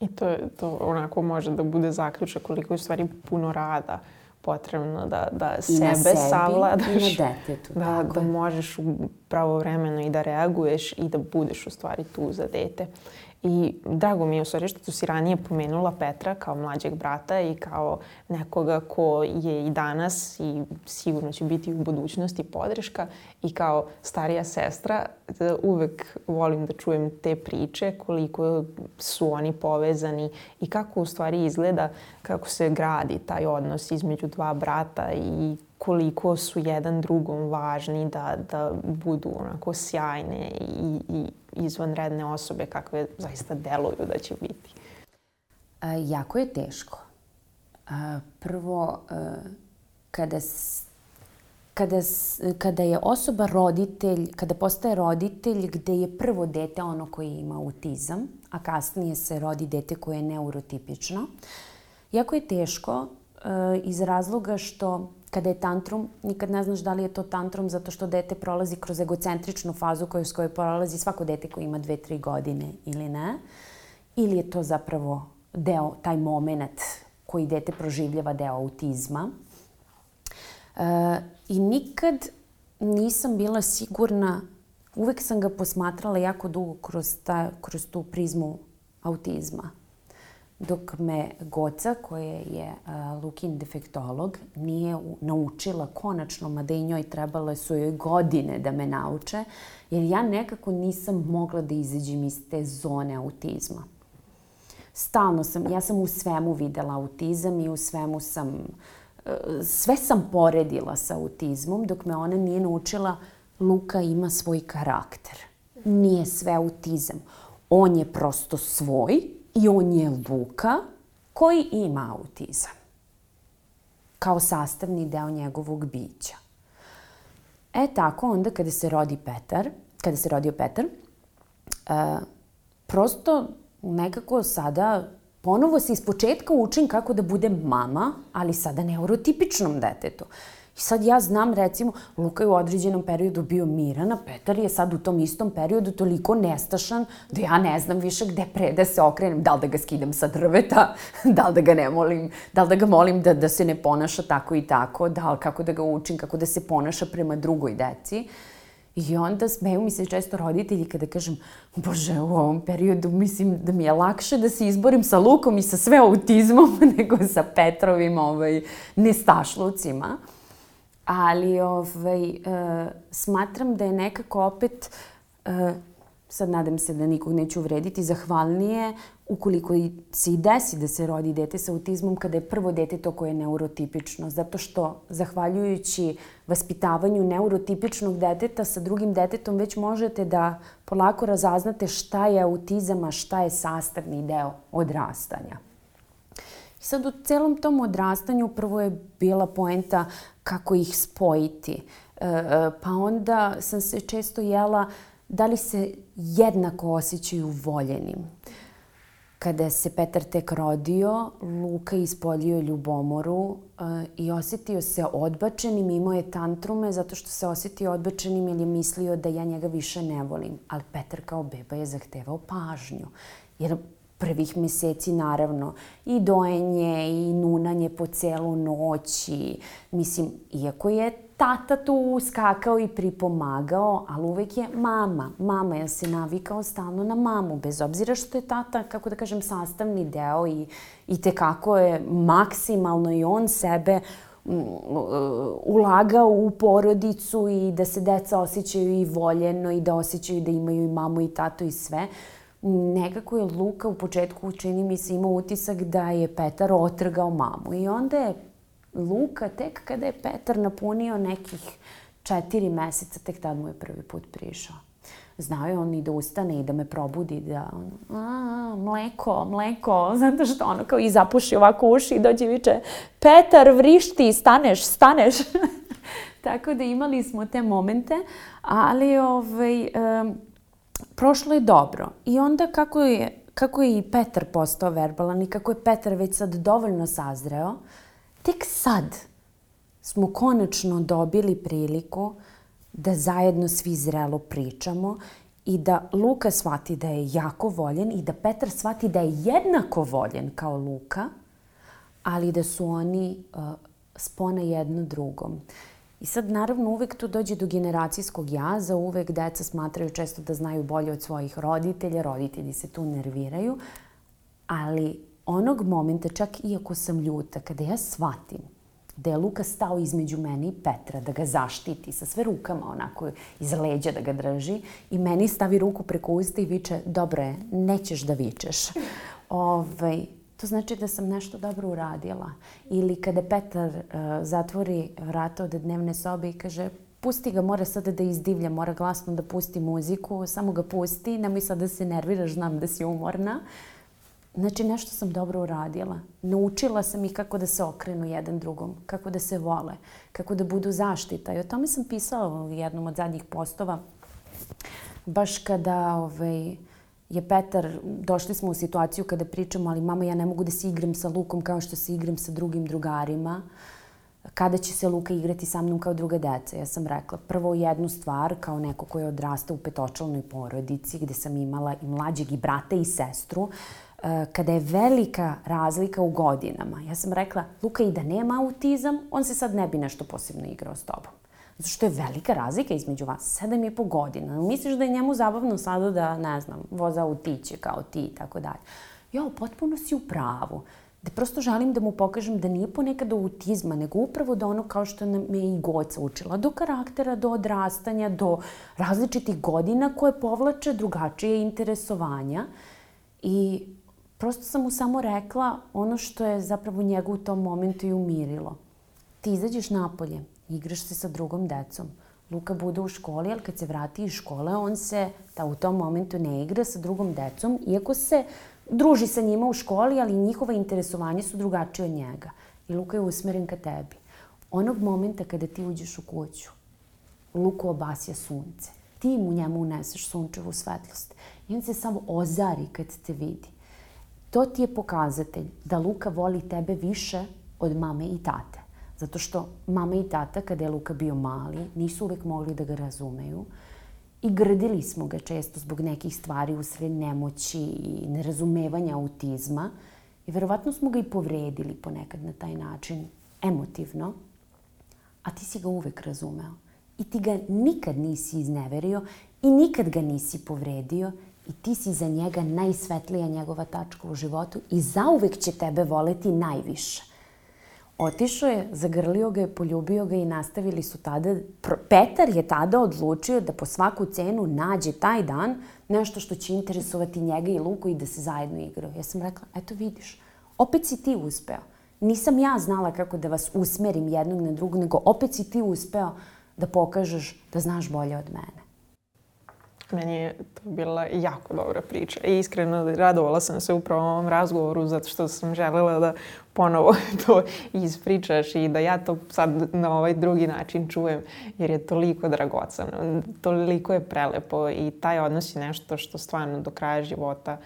I to, to onako može da bude zaključak koliko je u stvari puno rada potrebno da, da sebe sebi, savladaš. I na detetu. Da, da možeš pravovremeno i da reaguješ i da budeš u stvari tu za dete. I drago mi je u stvari što si ranije pomenula Petra kao mlađeg brata i kao nekoga ko je i danas i sigurno će biti u budućnosti podrška i kao starija sestra da uvek volim da čujem te priče koliko su oni povezani i kako u stvari izgleda kako se gradi taj odnos između dva brata i koliko su jedan drugom važni da, da budu onako sjajne i, i izvanredne osobe kakve zaista deluju da će biti? A, jako je teško. A, prvo, a, kada, kada, kada je osoba roditelj, kada postaje roditelj gde je prvo dete ono koje ima autizam, a kasnije se rodi dete koje je neurotipično, jako je teško iz razloga što kada je tantrum, nikad ne znaš da li je to tantrum zato što dete prolazi kroz egocentričnu fazu koju s kojoj prolazi svako dete koje ima dve, tri godine ili ne. Ili je to zapravo deo, taj moment koji dete proživljava deo autizma. E, I nikad nisam bila sigurna, uvek sam ga posmatrala jako dugo kroz, ta, kroz tu prizmu autizma dok me Goca, koja je uh, Lukin defektolog, nije naučila konačno, mada i njoj trebale su joj godine da me nauče, jer ja nekako nisam mogla da izađem iz te zone autizma. Stalno sam, ja sam u svemu videla autizam i u svemu sam sve sam poredila sa autizmom dok me ona nije naučila Luka ima svoj karakter. Nije sve autizam. On je prosto svoj i on je Luka koji ima autizam kao sastavni deo njegovog bića. E tako, onda kada se rodi Petar, kada se rodio Petar, uh, prosto nekako sada ponovo se iz početka učim kako da budem mama, ali sada neurotipičnom detetu. I sad ja znam, recimo, Luka je u određenom periodu bio miran, a Petar je sad u tom istom periodu toliko nestašan da ja ne znam više gde pre da se okrenem, da li da ga skidam sa drveta, da li da ga ne molim, da li da ga molim da, da se ne ponaša tako i tako, da li kako da ga učim, kako da se ponaša prema drugoj deci. I onda smeju mi se često roditelji kada kažem, bože, u ovom periodu mislim da mi je lakše da se izborim sa Lukom i sa sve autizmom nego sa Petrovim ovaj, nestašlucima ali ovaj, uh, smatram da je nekako opet, uh, sad nadam se da nikog neću uvrediti, zahvalnije ukoliko se i desi da se rodi dete sa autizmom kada je prvo dete to koje je neurotipično. Zato što, zahvaljujući vaspitavanju neurotipičnog deteta sa drugim detetom, već možete da polako razaznate šta je autizam, a šta je sastavni deo odrastanja. I sad u celom tom odrastanju prvo je bila poenta kako ih spojiti. E, e, pa onda sam se često jela da li se jednako osjećaju voljenim. Kada se Petar tek rodio, Luka ispoljio ljubomoru e, i osetio se odbačenim, imao je tantrume zato što se osetio odbačenim jer je mislio da ja njega više ne volim. Ali Petar kao beba je zahtevao pažnju. Jer prvih meseci naravno i dojenje i nunanje po celu noć i mislim, iako je tata tu skakao i pripomagao, ali uvek je mama. Mama je se navikao stalno na mamu, bez obzira što je tata, kako da kažem, sastavni deo i, i tekako je maksimalno i on sebe mm, ulagao u porodicu i da se deca osjećaju i voljeno i da osjećaju da imaju i mamu i tato i sve nekako je Luka u početku, čini mi se, imao utisak da je Petar otrgao mamu. I onda je Luka, tek kada je Petar napunio nekih četiri meseca, tek tad mu je prvi put prišao. Znao je on i da ustane i da me probudi, da on, a, mleko, mleko, zato što ono kao i zapuši ovako uši i dođe i viče, Petar, vrišti, staneš, staneš. Tako da imali smo te momente, ali ovaj, um, prošlo je dobro. I onda kako je, kako je i Petar postao verbalan i kako je Petar već sad dovoljno sazreo, tek sad smo konačno dobili priliku da zajedno svi zrelo pričamo i da Luka shvati da je jako voljen i da Petar shvati da je jednako voljen kao Luka, ali da su oni uh, spona jedno drugom. I sad, naravno, uvek tu dođe do generacijskog jaza, uvek deca smatraju često da znaju bolje od svojih roditelja, roditelji se tu nerviraju, ali onog momenta, čak iako sam ljuta, kada ja shvatim da je Luka stao između mene i Petra, da ga zaštiti sa sve rukama onako iz leđa da ga drži i meni stavi ruku preko usta i viče, dobro je, nećeš da vičeš. Ovaj, to znači da sam nešto dobro uradila. Ili kada Petar uh, zatvori vrata od dnevne sobe i kaže pusti ga, mora sada da izdivlja, mora glasno da pusti muziku, samo ga pusti, nemoj sad da se nerviraš, znam da si umorna. Znači, nešto sam dobro uradila. Naučila sam ih kako da se okrenu jedan drugom, kako da se vole, kako da budu zaštita. I o tome sam pisala u jednom od zadnjih postova. Baš kada ovaj, je Petar, došli smo u situaciju kada pričamo, ali mama, ja ne mogu da se igram sa Lukom kao što se igram sa drugim drugarima. Kada će se Luka igrati sa mnom kao druga deca? Ja sam rekla prvo jednu stvar, kao neko ko je odrastao u petočalnoj porodici, gde sam imala i mlađeg i brata i sestru, eh, kada je velika razlika u godinama. Ja sam rekla, Luka i da nema autizam, on se sad ne bi nešto posebno igrao s tobom. Zato što je velika razlika između vas. Sedam i po godina. Misliš da je njemu zabavno sada da, ne znam, voza autiće kao ti i tako dalje. Jo, potpuno si u pravu. Da prosto želim da mu pokažem da nije ponekad do autizma, nego upravo da ono kao što nam je i Goca učila, do karaktera, do odrastanja, do različitih godina koje povlače drugačije interesovanja. I prosto sam mu samo rekla ono što je zapravo njega u tom momentu i umirilo. Ti izađeš napolje, igraš se sa drugom decom. Luka bude u školi, ali kad se vrati iz škole, on se ta, u tom momentu ne igra sa drugom decom, iako se druži sa njima u školi, ali njihova interesovanja su drugačije od njega. I Luka je usmeren ka tebi. Onog momenta kada ti uđeš u kuću, Luku obasja sunce. Ti mu njemu uneseš sunčevu svetlost. I on se samo ozari kad te vidi. To ti je pokazatelj da Luka voli tebe više od mame i tate. Zato što mama i tata, kada je Luka bio mali, nisu uvek mogli da ga razumeju. I grdili smo ga često zbog nekih stvari usred nemoći i nerazumevanja autizma. I verovatno smo ga i povredili ponekad na taj način, emotivno. A ti si ga uvek razumeo. I ti ga nikad nisi izneverio i nikad ga nisi povredio i ti si za njega najsvetlija njegova tačka u životu i zauvek će tebe voleti najviše. Otišao je, zagrlio ga je, poljubio ga i nastavili su tada. Petar je tada odlučio da po svaku cenu nađe taj dan nešto što će interesovati njega i Luku i da se zajedno igraju. Ja sam rekla, eto vidiš, opet si ti uspeo. Nisam ja znala kako da vas usmerim jednog na drugog, nego opet si ti uspeo da pokažeš da znaš bolje od mene. Meni je to bila jako dobra priča i iskreno radovala sam se upravo ovom razgovoru zato što sam želela da ponovo to ispričaš i da ja to sad na ovaj drugi način čujem jer je toliko dragocano, toliko je prelepo i taj odnos je nešto što stvarno do kraja života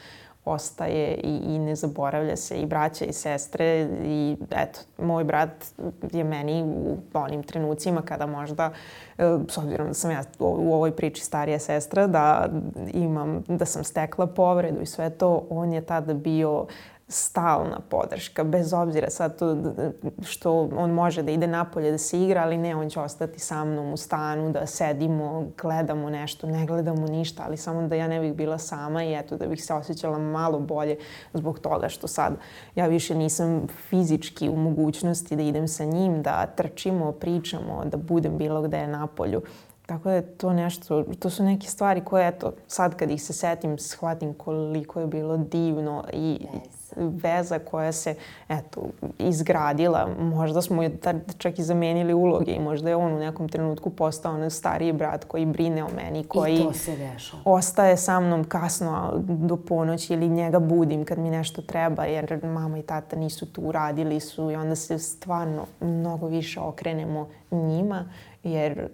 ostaje i, i ne zaboravlja se i braća i sestre i eto, moj brat je meni u onim trenucima kada možda, e, s obzirom da sam ja u ovoj priči starija sestra, da imam, da sam stekla povredu i sve to, on je tada bio stalna podrška, bez obzira sad to što on može da ide napolje da se igra, ali ne, on će ostati sa mnom u stanu, da sedimo, gledamo nešto, ne gledamo ništa, ali samo da ja ne bih bila sama i eto da bih se osjećala malo bolje zbog toga što sad ja više nisam fizički u mogućnosti da idem sa njim, da trčimo, pričamo, da budem bilo gde na polju. Tako da je to nešto, to su neke stvari koje, eto, sad kad ih se setim, shvatim koliko je bilo divno i yes. Veza koja se, eto, izgradila. Možda smo tad čak i zamenili uloge i možda je on u nekom trenutku postao onaj stariji brat koji brine o meni, koji I to se dešava. ostaje sa mnom kasno do ponoći ili njega budim kad mi nešto treba, jer mama i tata nisu tu, radili su i onda se stvarno mnogo više okrenemo njima, jer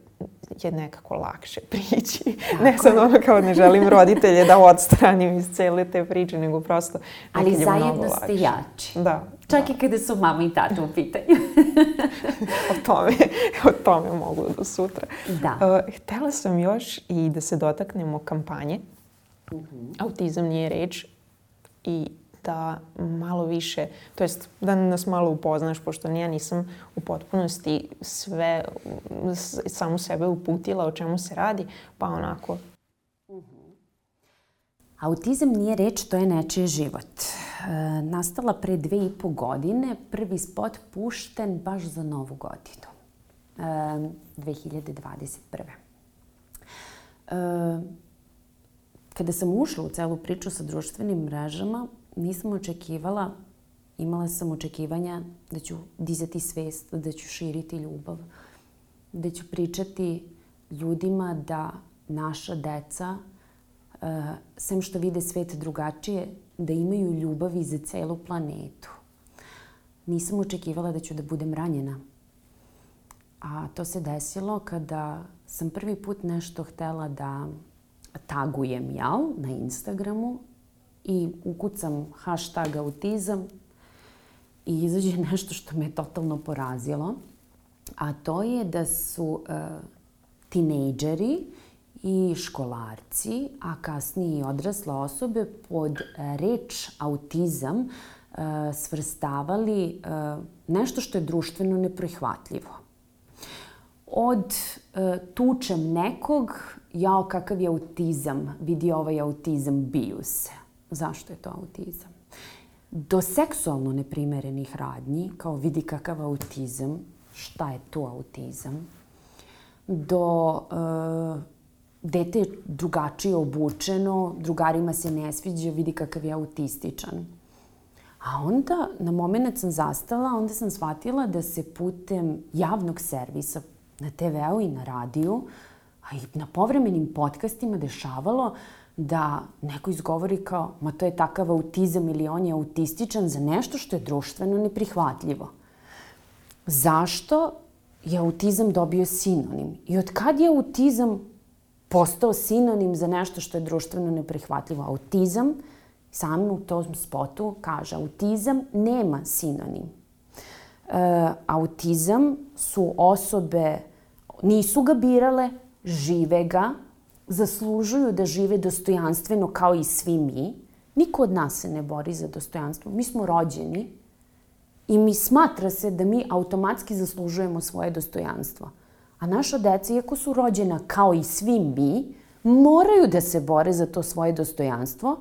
je nekako lakše prići. Tako. Ne sad ono kao ne želim roditelje da odstranim iz cele te priče, nego prosto Ali zajedno ste jači. Da. Čak da. i kada su mama i tata u pitanju. o, tome, o tome mogu do sutra. Da. Uh, htela sam još i da se dotaknemo kampanje. Uh mhm. -huh. Autizam nije reč i da malo više, to jest da nas malo upoznaš, pošto ja nisam u potpunosti sve, samu sebe uputila o čemu se radi, pa onako. Autizam nije reč, to je nečiji život. E, nastala pre dve i po godine, prvi spot pušten baš za novu godinu. E, 2021. E, kada sam ušla u celu priču sa društvenim mrežama, nisam očekivala, imala sam očekivanja da ću dizati svest, da ću širiti ljubav, da ću pričati ljudima da naša deca, uh, sem što vide svet drugačije, da imaju ljubavi za celu planetu. Nisam očekivala da ću da budem ranjena. A to se desilo kada sam prvi put nešto htela da tagujem, jel, na Instagramu i ukucam hashtag autizam i izađe nešto što me totalno porazilo, a to je da su uh, tinejdžeri i školarci, a kasnije i odrasle osobe pod reč autizam uh, svrstavali uh, nešto što je društveno neprihvatljivo. Od uh, tučem nekog, jao kakav je autizam, vidi ovaj autizam, biju se zašto je to autizam. Do seksualno neprimerenih radnji, kao vidi kakav autizam, šta je to autizam, do uh, dete je drugačije obučeno, drugarima se ne sviđa, vidi kakav je autističan. A onda na moment sam zastala, onda sam shvatila da se putem javnog servisa na TV-u i na radiju, a i na povremenim podcastima dešavalo da neko izgovori kao, ma to je takav autizam ili on je autističan za nešto što je društveno neprihvatljivo. Zašto je autizam dobio sinonim? I od kad je autizam postao sinonim za nešto što je društveno neprihvatljivo? Autizam, sam u tom spotu kaže, autizam nema sinonim. E, autizam su osobe, nisu ga birale, žive ga, zaslužuju da žive dostojanstveno kao i svi mi. Niko od nas se ne bori za dostojanstvo. Mi smo rođeni i mi smatra se da mi automatski zaslužujemo svoje dostojanstvo. A naša deca, iako su rođena kao i svi mi, moraju da se bore za to svoje dostojanstvo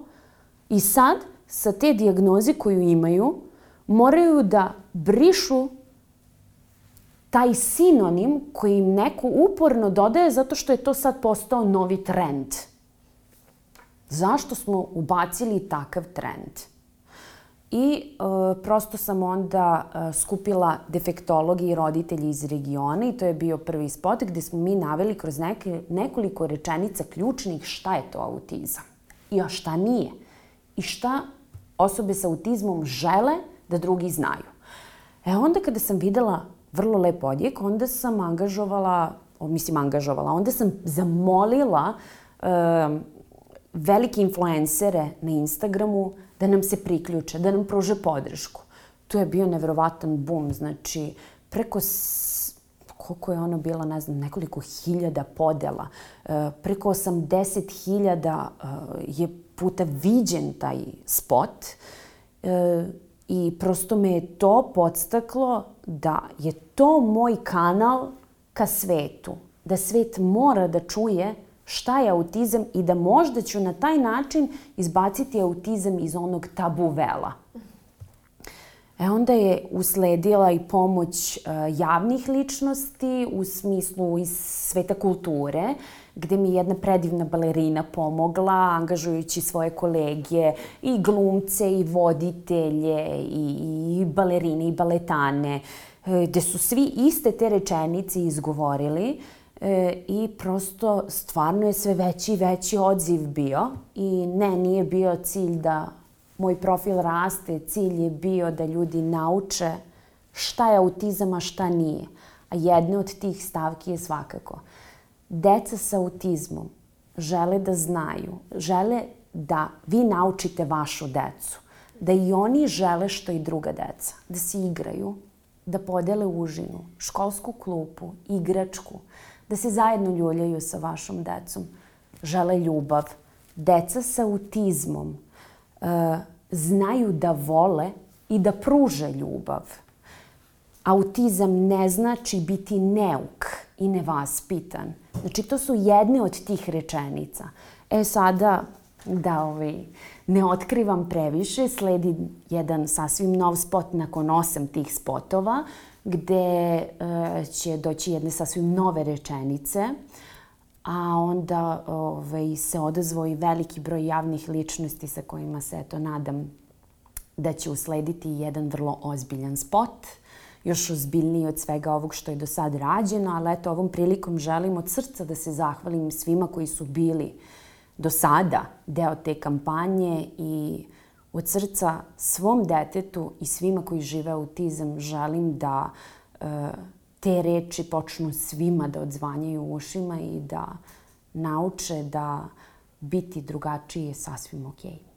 i sad sa te dijagnoze koju imaju moraju da brišu taj sinonim koji im neko uporno dodaje zato što je to sad postao novi trend. Zašto smo ubacili takav trend? I e, prosto sam onda e, skupila defektologi i roditelji iz regiona i to je bio prvi spot gde smo mi naveli kroz neke, nekoliko rečenica ključnih šta je to autizam i a šta nije i šta osobe sa autizmom žele da drugi znaju. E onda kada sam videla vrlo lep odjek, onda sam angažovala, mislim angažovala, onda sam zamolila uh, velike influencere na Instagramu da nam se priključe, da nam pruže podršku. Tu je bio neverovatan bum, znači preko koliko je ono bilo, ne znam, nekoliko hiljada podela. E, preko 80 hiljada e, je puta viđen taj spot. E, I prosto me je to podstaklo da je to moj kanal ka svetu. Da svet mora da čuje šta je autizam i da možda ću na taj način izbaciti autizam iz onog tabu vela. E onda je usledila i pomoć uh, javnih ličnosti u smislu iz sveta kulture, gde mi je jedna predivna balerina pomogla, angažujući svoje kolege, i glumce, i voditelje, i, i balerine, i baletane, e, gde su svi iste te rečenice izgovorili e, i prosto stvarno je sve veći i veći odziv bio i ne, nije bio cilj da moj profil raste, cilj je bio da ljudi nauče šta je autizam, a šta nije. A jedna od tih stavki je svakako – deca sa autizmom žele da znaju, žele da vi naučite vašu decu, da i oni žele što i druga deca, da se igraju, da podele užinu, školsku klupu, igračku, da se zajedno ljuljaju sa vašom decom, žele ljubav. Deca sa autizmom uh, znaju da vole i da pruže ljubav. Autizam ne znači biti neuk i nevaspitan. Znači, to su jedne od tih rečenica. E sada, da ovaj, ne otkrivam previše, sledi jedan sasvim nov spot nakon osam tih spotova, gde e, će doći jedne sasvim nove rečenice, a onda ovaj, se odazvo i veliki broj javnih ličnosti sa kojima se, eto, nadam da će uslediti jedan vrlo ozbiljan spot – još ozbiljniji od svega ovog što je do sad rađeno, ali eto ovom prilikom želim od srca da se zahvalim svima koji su bili do sada deo te kampanje i od srca svom detetu i svima koji žive autizam želim da e, te reči počnu svima da odzvanjaju u ušima i da nauče da biti drugačiji je sasvim okej. Okay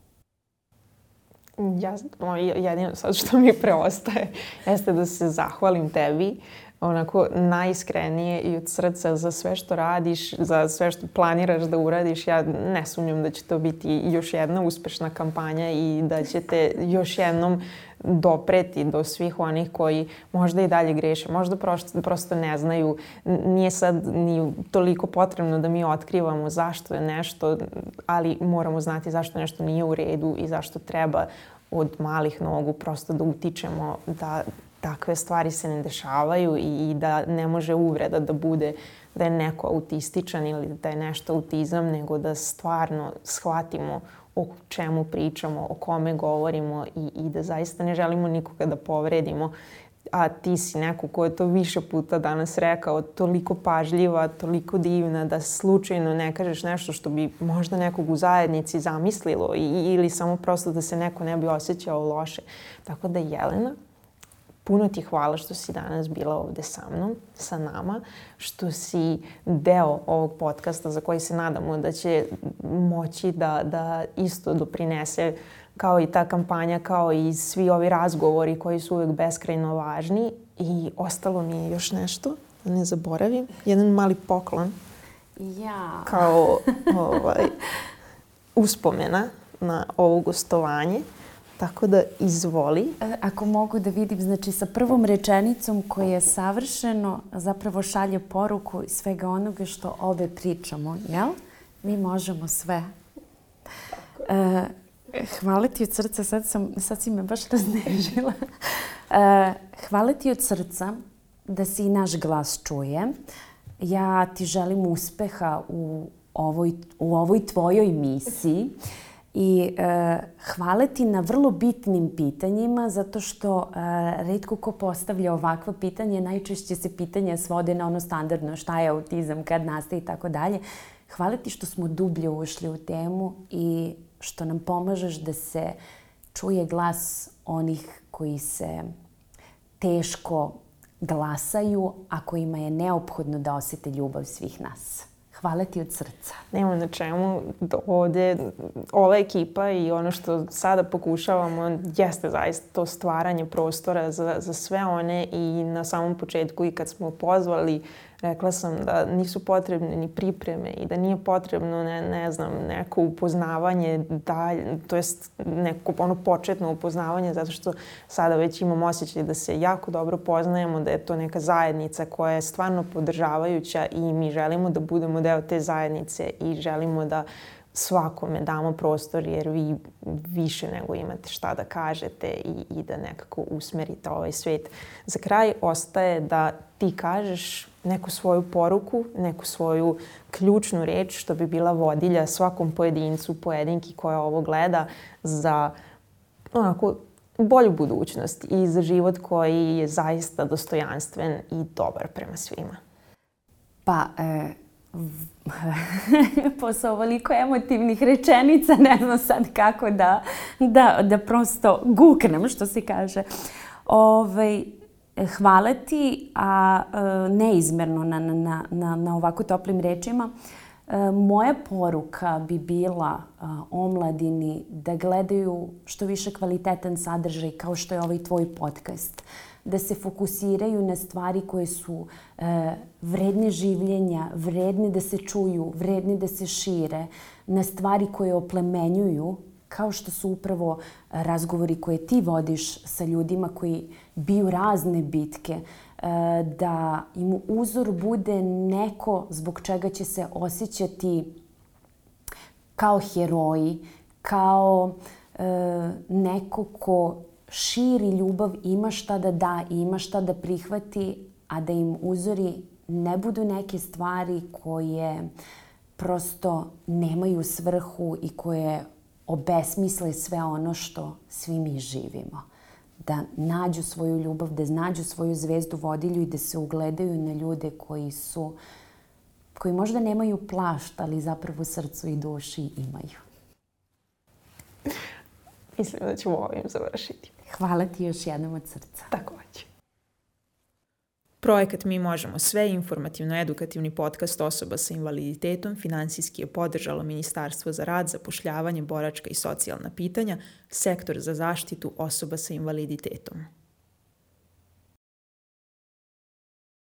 ja, jedino sad što mi preostaje jeste da se zahvalim tebi onako najiskrenije i od srca za sve što radiš, za sve što planiraš da uradiš. Ja ne sumnjam da će to biti još jedna uspešna kampanja i da ćete još jednom dopreti do svih onih koji možda i dalje greše, možda prosto, prosto ne znaju. Nije sad ni toliko potrebno da mi otkrivamo zašto je nešto, ali moramo znati zašto nešto nije u redu i zašto treba od malih nogu prosto da utičemo da takve stvari se ne dešavaju i, i da ne može uvreda da bude da je neko autističan ili da je nešto autizam, nego da stvarno shvatimo o čemu pričamo, o kome govorimo i, i da zaista ne želimo nikoga da povredimo. A ti si neko ko je to više puta danas rekao, toliko pažljiva, toliko divna da slučajno ne kažeš nešto što bi možda nekog u zajednici zamislilo i, ili samo prosto da se neko ne bi osjećao loše. Tako da Jelena, Puno ti hvala što si danas bila ovde sa mnom, sa nama, što si deo ovog podcasta za koji se nadamo da će moći da, da isto doprinese kao i ta kampanja, kao i svi ovi razgovori koji su uvek beskrajno važni. I ostalo mi je još nešto, da ne zaboravim, jedan mali poklon. Ja. Kao ovaj, uspomena na ovo gostovanje. Tako da izvoli. E, ako mogu da vidim, znači sa prvom rečenicom koja je savršeno zapravo šalje poruku svega onoga što obe pričamo, jel? Mi možemo sve. E, hvala ti od srca, sad, sam, sad si me baš raznežila. E, hvala ti od srca da se i naš glas čuje. Ja ti želim uspeha u ovoj, u ovoj tvojoj misiji. I e, hvala ti na vrlo bitnim pitanjima, zato što e, redko ko postavlja ovakva pitanja, najčešće se pitanja svode na ono standardno šta je autizam, kad nastaje i tako dalje. Hvala ti što smo dublje ušli u temu i što nam pomažeš da se čuje glas onih koji se teško glasaju, a kojima je neophodno da osete ljubav svih nas. Hvala ti od srca. Nema na čemu. Ovde, ova ekipa i ono što sada pokušavamo jeste zaista to stvaranje prostora za, za sve one i na samom početku i kad smo pozvali Rekla sam da nisu potrebne ni pripreme i da nije potrebno, ne, ne znam, neko upoznavanje dalje, to jest neko ono početno upoznavanje zato što sada već imam osjećaj da se jako dobro poznajemo, da je to neka zajednica koja je stvarno podržavajuća i mi želimo da budemo deo te zajednice i želimo da svakome damo prostor jer vi više nego imate šta da kažete i, i da nekako usmerite ovaj svet. Za kraj ostaje da ti kažeš neku svoju poruku, neku svoju ključnu reč što bi bila vodilja svakom pojedincu, pojedinki koja ovo gleda za onako bolju budućnost i za život koji je zaista dostojanstven i dobar prema svima. Pa, e, posle ovoliko emotivnih rečenica ne znam sad kako da, da, da prosto guknem, što se kaže. Ovaj, hvala ti, a e, neizmerno na, na, na, na ovako toplim rečima. E, moja poruka bi bila omladini da gledaju što više kvalitetan sadržaj kao što je ovaj tvoj podcast. Da se fokusiraju na stvari koje su e, vredne življenja, vredne da se čuju, vredne da se šire, na stvari koje oplemenjuju, kao što su upravo razgovori koje ti vodiš sa ljudima koji biju razne bitke, e, da im uzor bude neko zbog čega će se osjećati kao heroji, kao e, neko ko širi ljubav, ima šta da da ima šta da prihvati, a da im uzori ne budu neke stvari koje prosto nemaju svrhu i koje obesmisle sve ono što svi mi živimo. Da nađu svoju ljubav, da nađu svoju zvezdu vodilju i da se ugledaju na ljude koji su koji možda nemaju plašt, ali zapravo srcu i duši imaju. Mislim da ćemo ovim završiti. Hvala ti još jednom od srca. Takođe. Projekat Mi možemo sve, informativno-edukativni podcast osoba sa invaliditetom, finansijski je podržalo Ministarstvo za rad, zapošljavanje, boračka i socijalna pitanja, sektor za zaštitu osoba sa invaliditetom.